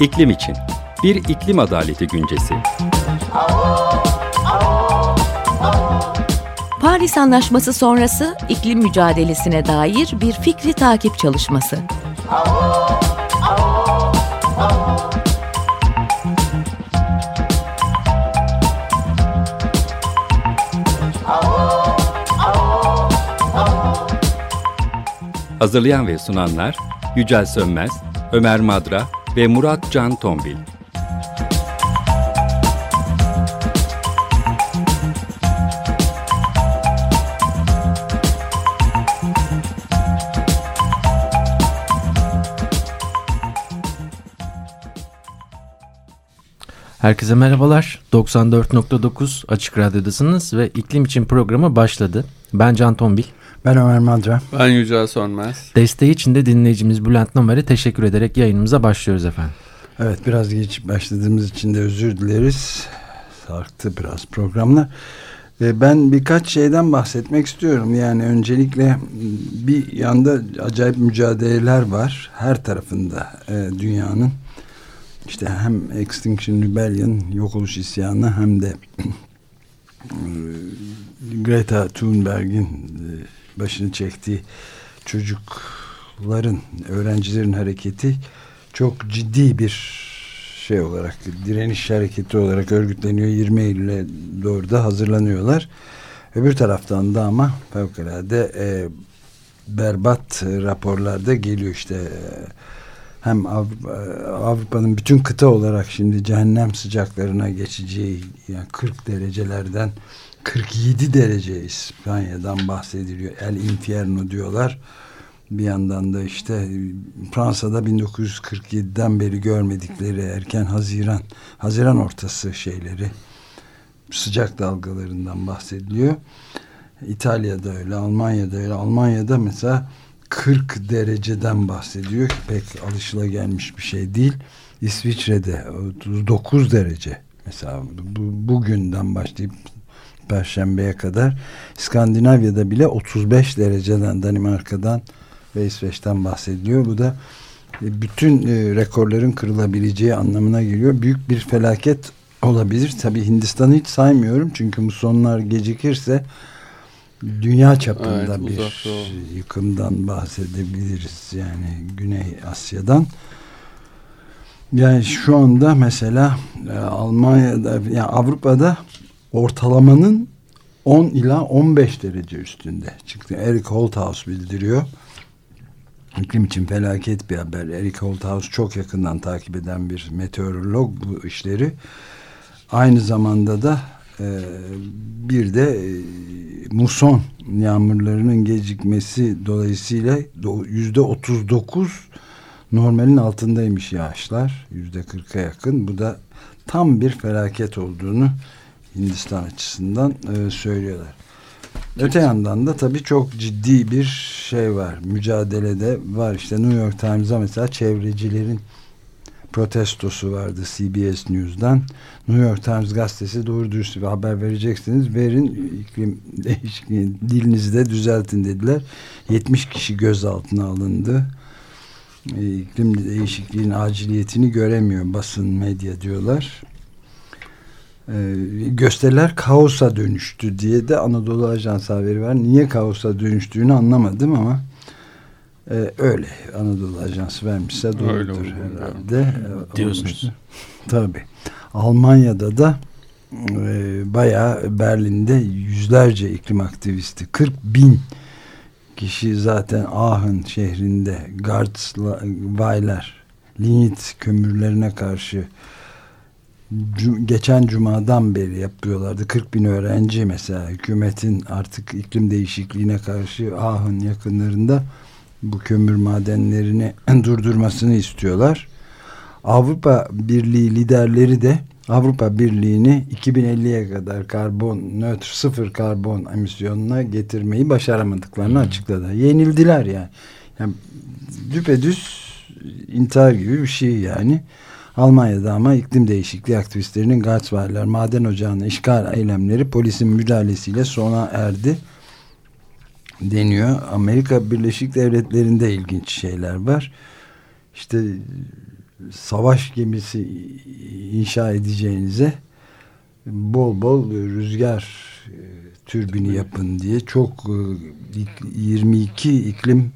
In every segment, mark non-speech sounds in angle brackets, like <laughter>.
İklim için bir iklim adaleti güncesi. Paris Anlaşması sonrası iklim mücadelesine dair bir fikri takip çalışması. Hazırlayan ve sunanlar Yücel Sönmez, Ömer Madra ve Murat Can Tombil. Herkese merhabalar. 94.9 Açık Radyo'dasınız ve iklim için programı başladı. Ben Can Tombil. Ben Ömer Madra. Ben Yücel Sönmez. Desteği için de dinleyicimiz Bülent Nomer'e teşekkür ederek yayınımıza başlıyoruz efendim. Evet biraz geç başladığımız için de özür dileriz. Sarktı biraz programla. Ben birkaç şeyden bahsetmek istiyorum. Yani öncelikle bir yanda acayip mücadeleler var. Her tarafında e, dünyanın. İşte hem Extinction Rebellion, yok oluş isyanı hem de Greta Thunberg'in e, başını çektiği çocukların, öğrencilerin hareketi çok ciddi bir şey olarak, direniş hareketi olarak örgütleniyor. 20 Eylül'e doğru da hazırlanıyorlar. Öbür taraftan da ama fevkalade e, berbat raporlarda geliyor işte hem Avrupa'nın bütün kıta olarak şimdi cehennem sıcaklarına geçeceği yani 40 derecelerden 47 derece İspanya'dan bahsediliyor. El Infierno diyorlar. Bir yandan da işte Fransa'da 1947'den beri görmedikleri erken Haziran, Haziran ortası şeyleri sıcak dalgalarından bahsediliyor. İtalya'da öyle, Almanya'da öyle. Almanya'da mesela 40 dereceden bahsediyor. Pek alışılagelmiş bir şey değil. İsviçre'de 39 derece mesela bu, bugünden başlayıp Perşembeye kadar İskandinavya'da bile 35 dereceden Danimarka'dan ve İsveç'ten bahsediliyor. Bu da e, bütün e, rekorların kırılabileceği anlamına geliyor. Büyük bir felaket olabilir. Tabi Hindistan'ı hiç saymıyorum. Çünkü musonlar gecikirse dünya çapında evet, bir yıkımdan bahsedebiliriz. Yani Güney Asya'dan. Yani şu anda mesela e, Almanya'da yani Avrupa'da ortalamanın 10 ila 15 derece üstünde çıktı. Eric Holthaus bildiriyor. İklim için felaket bir haber. Eric Holthaus çok yakından takip eden bir meteorolog bu işleri. Aynı zamanda da e, bir de e, muson yağmurlarının gecikmesi dolayısıyla yüzde 39 normalin altındaymış yağışlar. Yüzde 40'a yakın. Bu da tam bir felaket olduğunu Hindistan açısından e, söylüyorlar. Öte yandan da tabii çok ciddi bir şey var. Mücadelede var. İşte New York Times'a mesela çevrecilerin protestosu vardı CBS News'dan. New York Times gazetesi doğru dürüst bir haber vereceksiniz. Verin iklim <laughs> değişikliği dilinizi de düzeltin dediler. 70 kişi gözaltına alındı. E, iklim değişikliğinin aciliyetini göremiyor basın medya diyorlar. Ee, gösteriler kaosa dönüştü diye de Anadolu Ajansı haberi var. Niye kaosa dönüştüğünü anlamadım ama e, öyle Anadolu Ajansı vermişse doğrudur herhalde. E, Diyorsunuz. <laughs> Tabii. Almanya'da da e, bayağı Berlin'de yüzlerce iklim aktivisti 40 bin kişi zaten Aachen şehrinde Garzweiler lignit kömürlerine karşı geçen cumadan beri yapıyorlardı. 40 bin öğrenci mesela hükümetin artık iklim değişikliğine karşı Ahın yakınlarında bu kömür madenlerini <clears throat> durdurmasını istiyorlar. Avrupa Birliği liderleri de Avrupa Birliği'ni 2050'ye kadar karbon nötr sıfır karbon emisyonuna getirmeyi başaramadıklarını açıkladı. Yenildiler yani. yani düpedüz intihar gibi bir şey yani. Almanya'da ama iklim değişikliği aktivistlerinin Garzweiler maden ocağına işgal eylemleri polisin müdahalesiyle sona erdi deniyor. Amerika Birleşik Devletleri'nde ilginç şeyler var. İşte savaş gemisi inşa edeceğinize bol bol rüzgar e, türbini yapın diye çok e, 22 iklim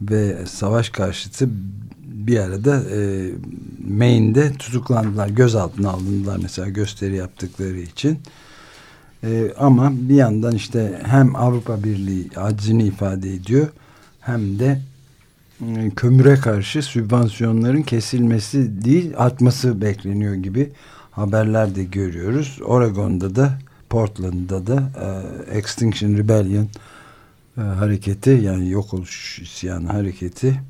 ve savaş karşıtı bir arada e, Maine'de tutuklandılar, gözaltına alındılar mesela gösteri yaptıkları için. E, ama bir yandan işte hem Avrupa Birliği aczini ifade ediyor hem de e, kömüre karşı sübvansiyonların kesilmesi değil artması bekleniyor gibi haberler de görüyoruz. Oregon'da da Portland'da da e, Extinction Rebellion e, hareketi yani yok oluş isyanı hareketi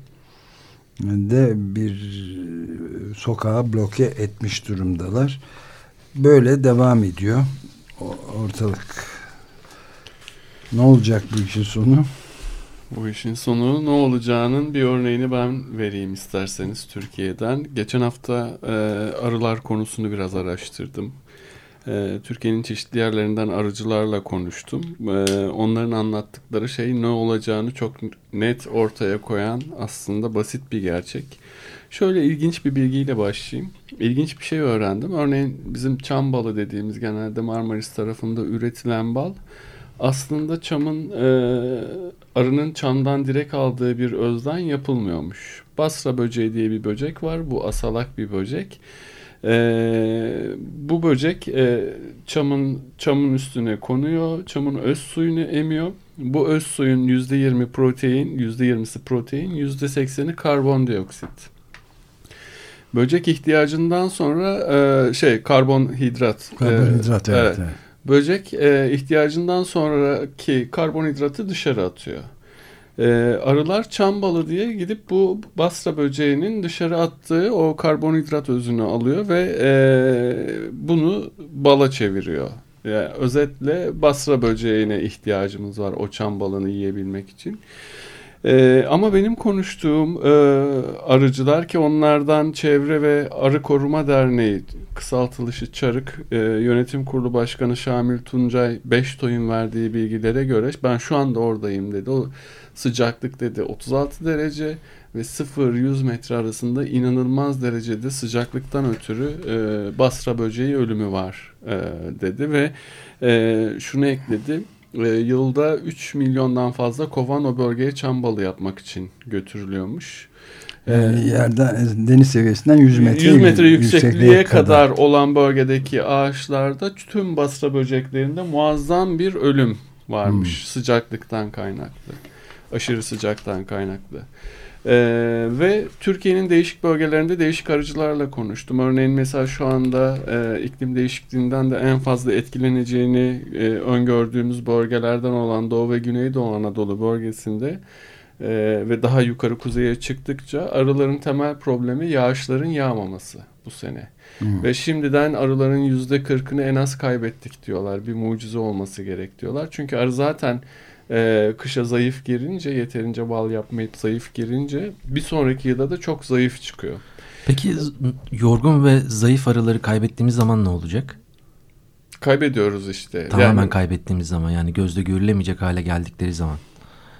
de bir sokağı bloke etmiş durumdalar. Böyle devam ediyor ortalık. Ne olacak bu işin sonu? Bu işin sonu ne olacağının bir örneğini ben vereyim isterseniz Türkiye'den. Geçen hafta e, arılar konusunu biraz araştırdım. E, Türkiye'nin çeşitli yerlerinden arıcılarla konuştum. E, onların anlattıkları şey ne olacağını çok net ortaya koyan aslında basit bir gerçek. Şöyle ilginç bir bilgiyle başlayayım. İlginç bir şey öğrendim. Örneğin bizim çam balı dediğimiz genelde Marmaris tarafında üretilen bal aslında çamın e, arının çamdan direkt aldığı bir özden yapılmıyormuş. Basra böceği diye bir böcek var. Bu asalak bir böcek. E, bu böcek e, çamın çamın üstüne konuyor. Çamın öz suyunu emiyor. Bu öz suyun %20 protein, %20'si protein, %80'i karbondioksit. Böcek ihtiyacından sonra e, şey karbonhidrat. Karbonhidrat e, evet. evet. Böcek e, ihtiyacından sonraki karbonhidratı dışarı atıyor. E, arılar çam balı diye gidip bu basra böceğinin dışarı attığı o karbonhidrat özünü alıyor ve e, bunu bala çeviriyor. Yani özetle basra böceğine ihtiyacımız var o çam balını yiyebilmek için. Ee, ama benim konuştuğum e, arıcılar ki onlardan Çevre ve Arı Koruma Derneği kısaltılışı Çarık e, Yönetim Kurulu Başkanı Şamil Tuncay Beştoy'un verdiği bilgilere göre ben şu anda oradayım dedi. O sıcaklık dedi 36 derece ve 0-100 metre arasında inanılmaz derecede sıcaklıktan ötürü e, Basra böceği ölümü var e, dedi ve e, şunu ekledi e, yılda 3 milyondan fazla kovan o bölgeye çam balı yapmak için götürülüyormuş. Ee, yerden deniz seviyesinden 100 metre, 100 metre yüksekliğe, yüksekliğe kadar. kadar olan bölgedeki ağaçlarda tüm basra böceklerinde muazzam bir ölüm varmış hmm. sıcaklıktan kaynaklı. Aşırı sıcaktan kaynaklı. Ee, ve Türkiye'nin değişik bölgelerinde değişik arıcılarla konuştum. Örneğin mesela şu anda e, iklim değişikliğinden de en fazla etkileneceğini e, öngördüğümüz bölgelerden olan Doğu ve Güneydoğu Anadolu bölgesinde e, ve daha yukarı kuzeye çıktıkça arıların temel problemi yağışların yağmaması bu sene. Hmm. Ve şimdiden arıların yüzde kırkını en az kaybettik diyorlar. Bir mucize olması gerek diyorlar. Çünkü arı zaten e, kışa zayıf girince yeterince bal yapmayıp zayıf girince bir sonraki yılda da çok zayıf çıkıyor. Peki yorgun ve zayıf arıları kaybettiğimiz zaman ne olacak? Kaybediyoruz işte. Tamamen yani, kaybettiğimiz zaman yani gözde görülemeyecek hale geldikleri zaman.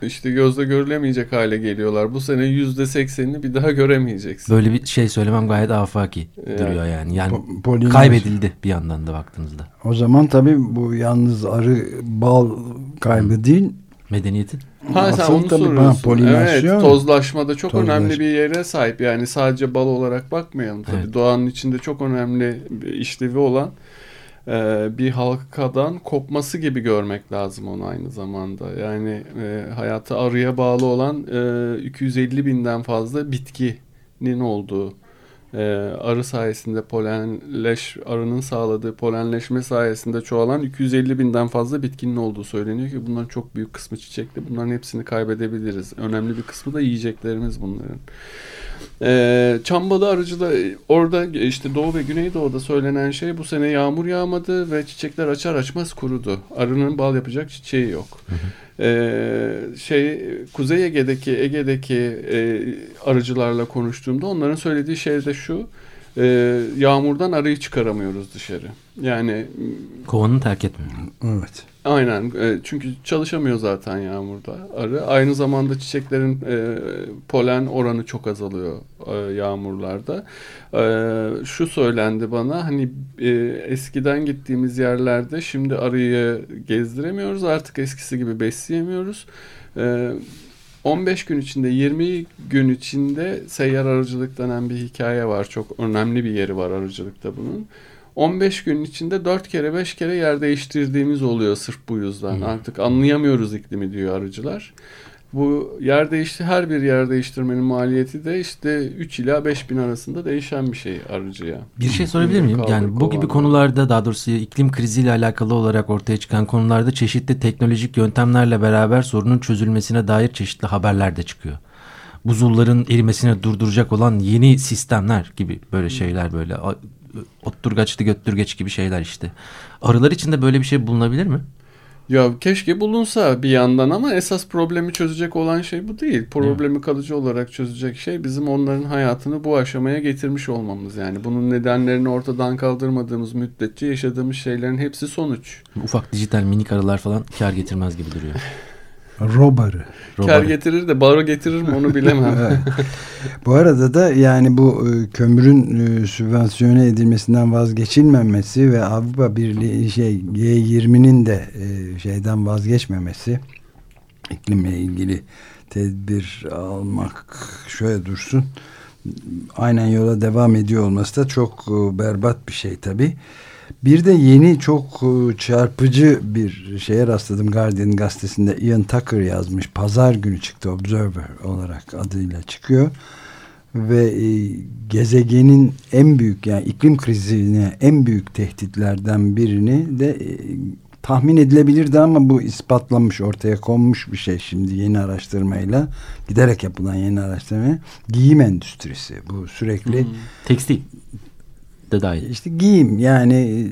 İşte gözde görülemeyecek hale geliyorlar. Bu sene yüzde seksenini bir daha göremeyeceksin. Böyle bir şey söylemem gayet afaki yani, duruyor yani. Yani po kaybedildi bir yandan da baktığınızda. O zaman tabii bu yalnız arı bal kaybı değil. Medeniyetin. Ha sen onu soruyorsun. Evet tozlaşmada çok Tozlaş. önemli bir yere sahip. Yani sadece bal olarak bakmayalım. Tabii evet. doğanın içinde çok önemli işlevi olan e, bir halkadan kopması gibi görmek lazım onu aynı zamanda. Yani e, hayatı arıya bağlı olan e, 250 binden fazla bitkinin olduğu e, arı sayesinde polenleş arının sağladığı polenleşme sayesinde çoğalan 250 binden fazla bitkinin olduğu söyleniyor ki bunların çok büyük kısmı çiçekli. Bunların hepsini kaybedebiliriz. Önemli bir kısmı da yiyeceklerimiz bunların. E, Çambalı arıcıda orada işte Doğu ve Güneydoğu'da söylenen şey bu sene yağmur yağmadı ve çiçekler açar açmaz kurudu. Arının bal yapacak çiçeği yok. Hı hı. E, şey Kuzey Ege'deki Ege'deki e, arıcılarla konuştuğumda onların söylediği şey de şu. E, yağmurdan arıyı çıkaramıyoruz dışarı. Yani kovanı terk etmiyor. Evet. Aynen e, çünkü çalışamıyor zaten yağmurda arı. Aynı zamanda çiçeklerin e, polen oranı çok azalıyor e, yağmurlarda. E, şu söylendi bana hani e, eskiden gittiğimiz yerlerde şimdi arıyı gezdiremiyoruz artık eskisi gibi besleyemiyoruz. E, 15 gün içinde 20 gün içinde seyyar arıcılık denen bir hikaye var. Çok önemli bir yeri var arıcılıkta bunun. 15 gün içinde 4 kere 5 kere yer değiştirdiğimiz oluyor sırf bu yüzden. Hmm. Artık anlayamıyoruz iklimi diyor arıcılar. Bu yer değişti her bir yer değiştirmenin maliyeti de işte 3 ila 5 bin arasında değişen bir şey arıcıya. Bir şey sorabilir miyim? Yani bu gibi konularda daha doğrusu iklim kriziyle alakalı olarak ortaya çıkan konularda çeşitli teknolojik yöntemlerle beraber sorunun çözülmesine dair çeşitli haberler de çıkıyor. Buzulların erimesini durduracak olan yeni sistemler gibi böyle şeyler böyle otturgaçlı göttürgeç gibi şeyler işte. Arılar için de böyle bir şey bulunabilir mi? Ya keşke bulunsa bir yandan ama esas problemi çözecek olan şey bu değil. Problemi kalıcı olarak çözecek şey bizim onların hayatını bu aşamaya getirmiş olmamız. Yani bunun nedenlerini ortadan kaldırmadığımız müddetçe yaşadığımız şeylerin hepsi sonuç. Ufak dijital minik arılar falan kar getirmez gibi duruyor. <laughs> Robarı. Kar getirir de baro getirir mi onu bilemem. <laughs> Bu arada da yani bu e, kömürün e, sübvansiyone edilmesinden vazgeçilmemesi ve Avrupa Birliği şey G20'nin de e, şeyden vazgeçmemesi iklimle ilgili tedbir almak şöyle dursun aynen yola devam ediyor olması da çok berbat bir şey tabii. Bir de yeni çok e, çarpıcı bir şeye rastladım Guardian gazetesinde Ian Tucker yazmış. Pazar günü çıktı Observer olarak adıyla çıkıyor. Ve e, gezegenin en büyük yani iklim krizine en büyük tehditlerden birini de e, tahmin edilebilirdi ama bu ispatlanmış ortaya konmuş bir şey şimdi yeni araştırmayla giderek yapılan yeni araştırma giyim endüstrisi bu sürekli hmm. tekstil de dahil. İşte giyim yani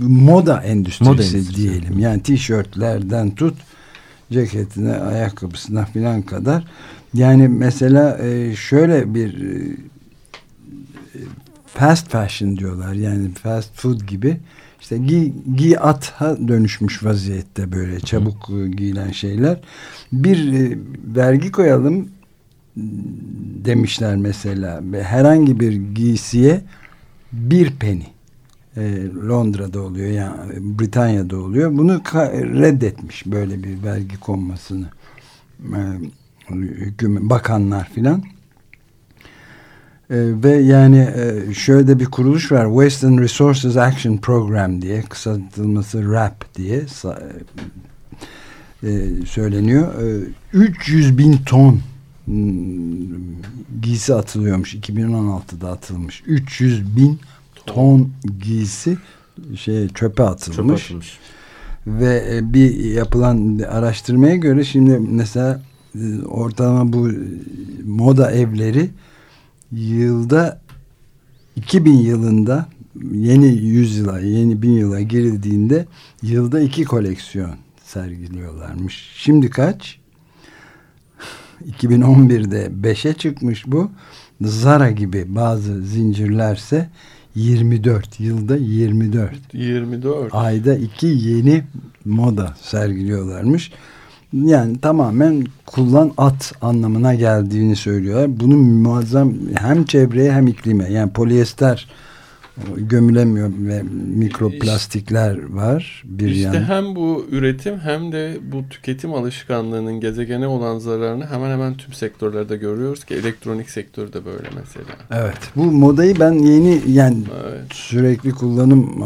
moda endüstrisi, moda endüstrisi diyelim. Yani tişörtlerden tut ceketine, ayakkabısına filan kadar. Yani mesela e, şöyle bir e, fast fashion diyorlar. Yani fast food gibi. İşte giy, giy atha dönüşmüş vaziyette böyle çabuk Hı. giyilen şeyler. Bir e, vergi koyalım demişler mesela. Herhangi bir giysiye bir penny e, Londra'da oluyor yani Britanya'da oluyor. Bunu reddetmiş böyle bir vergi konmasını e, hükümet bakanlar filan. E, ve yani e, şöyle bir kuruluş var Western Resources Action Program diye kısaltılması RAP diye e, söyleniyor. E, 300 bin ton giysi atılıyormuş. 2016'da atılmış. 300 bin ton giysi şey çöpe atılmış. Çöpe atılmış. Ve e, bir yapılan araştırmaya göre şimdi mesela e, ortalama bu moda evleri yılda 2000 yılında yeni yüzyıla, yeni bin yıla girildiğinde yılda iki koleksiyon sergiliyorlarmış. Şimdi kaç? 2011'de 5'e çıkmış bu. Zara gibi bazı zincirlerse 24 yılda 24 24 ayda iki yeni moda sergiliyorlarmış. Yani tamamen kullan at anlamına geldiğini söylüyorlar. Bunun muazzam hem çevreye hem iklime yani polyester gömülemiyor ve mikroplastikler var bir işte yan. hem bu üretim hem de bu tüketim alışkanlığının gezegene olan zararını hemen hemen tüm sektörlerde görüyoruz ki elektronik sektörü de böyle mesela. Evet. Bu modayı ben yeni yani evet. sürekli kullanım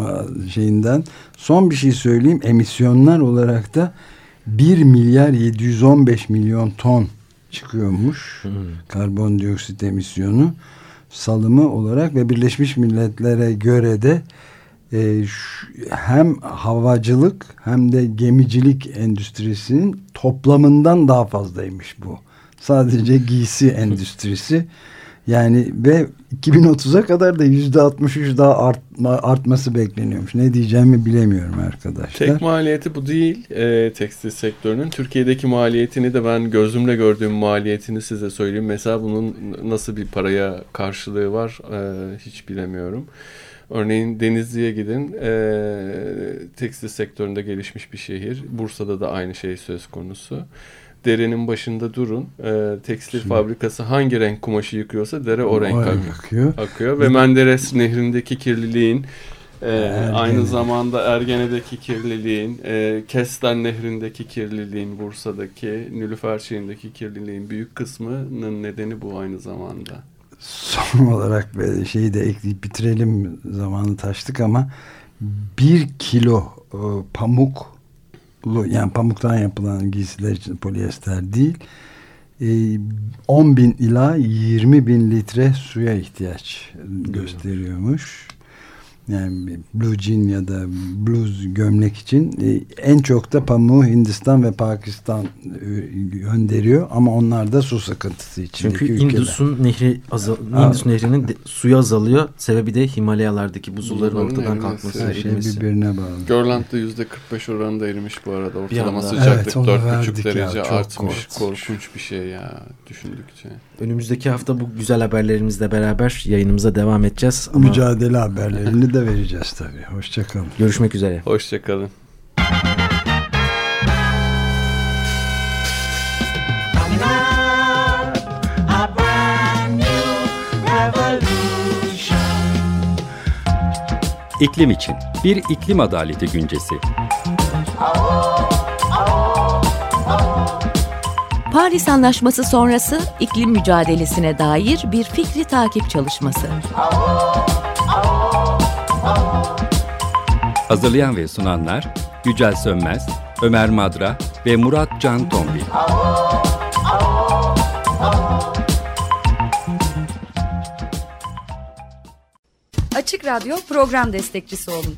şeyinden son bir şey söyleyeyim. Emisyonlar olarak da 1 milyar 715 milyon ton çıkıyormuş. Hmm. Karbondioksit emisyonu salımı olarak ve Birleşmiş Milletler'e göre de e, şu, hem havacılık hem de gemicilik endüstrisinin toplamından daha fazlaymış bu. Sadece giysi <laughs> endüstrisi Yani ve 2030'a kadar da %63 daha artma, artması bekleniyormuş. Ne diyeceğimi bilemiyorum arkadaşlar. Tek maliyeti bu değil e, tekstil sektörünün. Türkiye'deki maliyetini de ben gözümle gördüğüm maliyetini size söyleyeyim. Mesela bunun nasıl bir paraya karşılığı var e, hiç bilemiyorum. Örneğin Denizli'ye gidin. E, tekstil sektöründe gelişmiş bir şehir. Bursa'da da aynı şey söz konusu derenin başında durun. E, tekstil Şimdi. fabrikası hangi renk kumaşı yıkıyorsa dere o renk ak akıyor. akıyor. Ve Menderes nehrindeki kirliliğin e, aynı zamanda Ergene'deki kirliliğin, e, Kesten Nehri'ndeki kirliliğin, Bursa'daki, Nülüfer Çiğ'indeki kirliliğin büyük kısmının nedeni bu aynı zamanda. Son olarak şeyi de ekleyip bitirelim zamanı taştık ama bir kilo e, pamuk yani pamuktan yapılan giysiler için polyester değil. 10 e, bin ila 20 bin litre suya ihtiyaç gösteriyormuş yani blue jean ya da bluz gömlek için e, en çok da pamuğu Hindistan ve Pakistan e, gönderiyor ama onlar da su sıkıntısı için. Çünkü Indus'un nehri azal Indus nehrinin de, suyu azalıyor. Sebebi de Himalayalardaki buzulların ortadan kalkması. Her şey birbirine bağlı. Görland'da yüzde 45 oranında erimiş bu arada. Ortalama sıcaklık evet, 4,5 derece ya, artmış. Korkunç. korkunç bir şey ya düşündükçe. Önümüzdeki hafta bu güzel haberlerimizle beraber yayınımıza devam edeceğiz. Ama... Mücadele haberlerini de vereceğiz tabii. Hoşçakalın. Görüşmek üzere. Hoşçakalın. İklim için bir iklim adaleti güncesi. Paris Anlaşması sonrası iklim mücadelesine dair bir fikri takip çalışması. Hazırlayan ve sunanlar Yücel Sönmez, Ömer Madra ve Murat Can Tombil. Açık Radyo program destekçisi olun.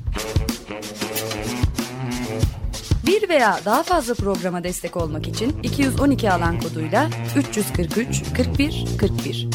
Bir veya daha fazla programa destek olmak için 212 alan koduyla 343 41 41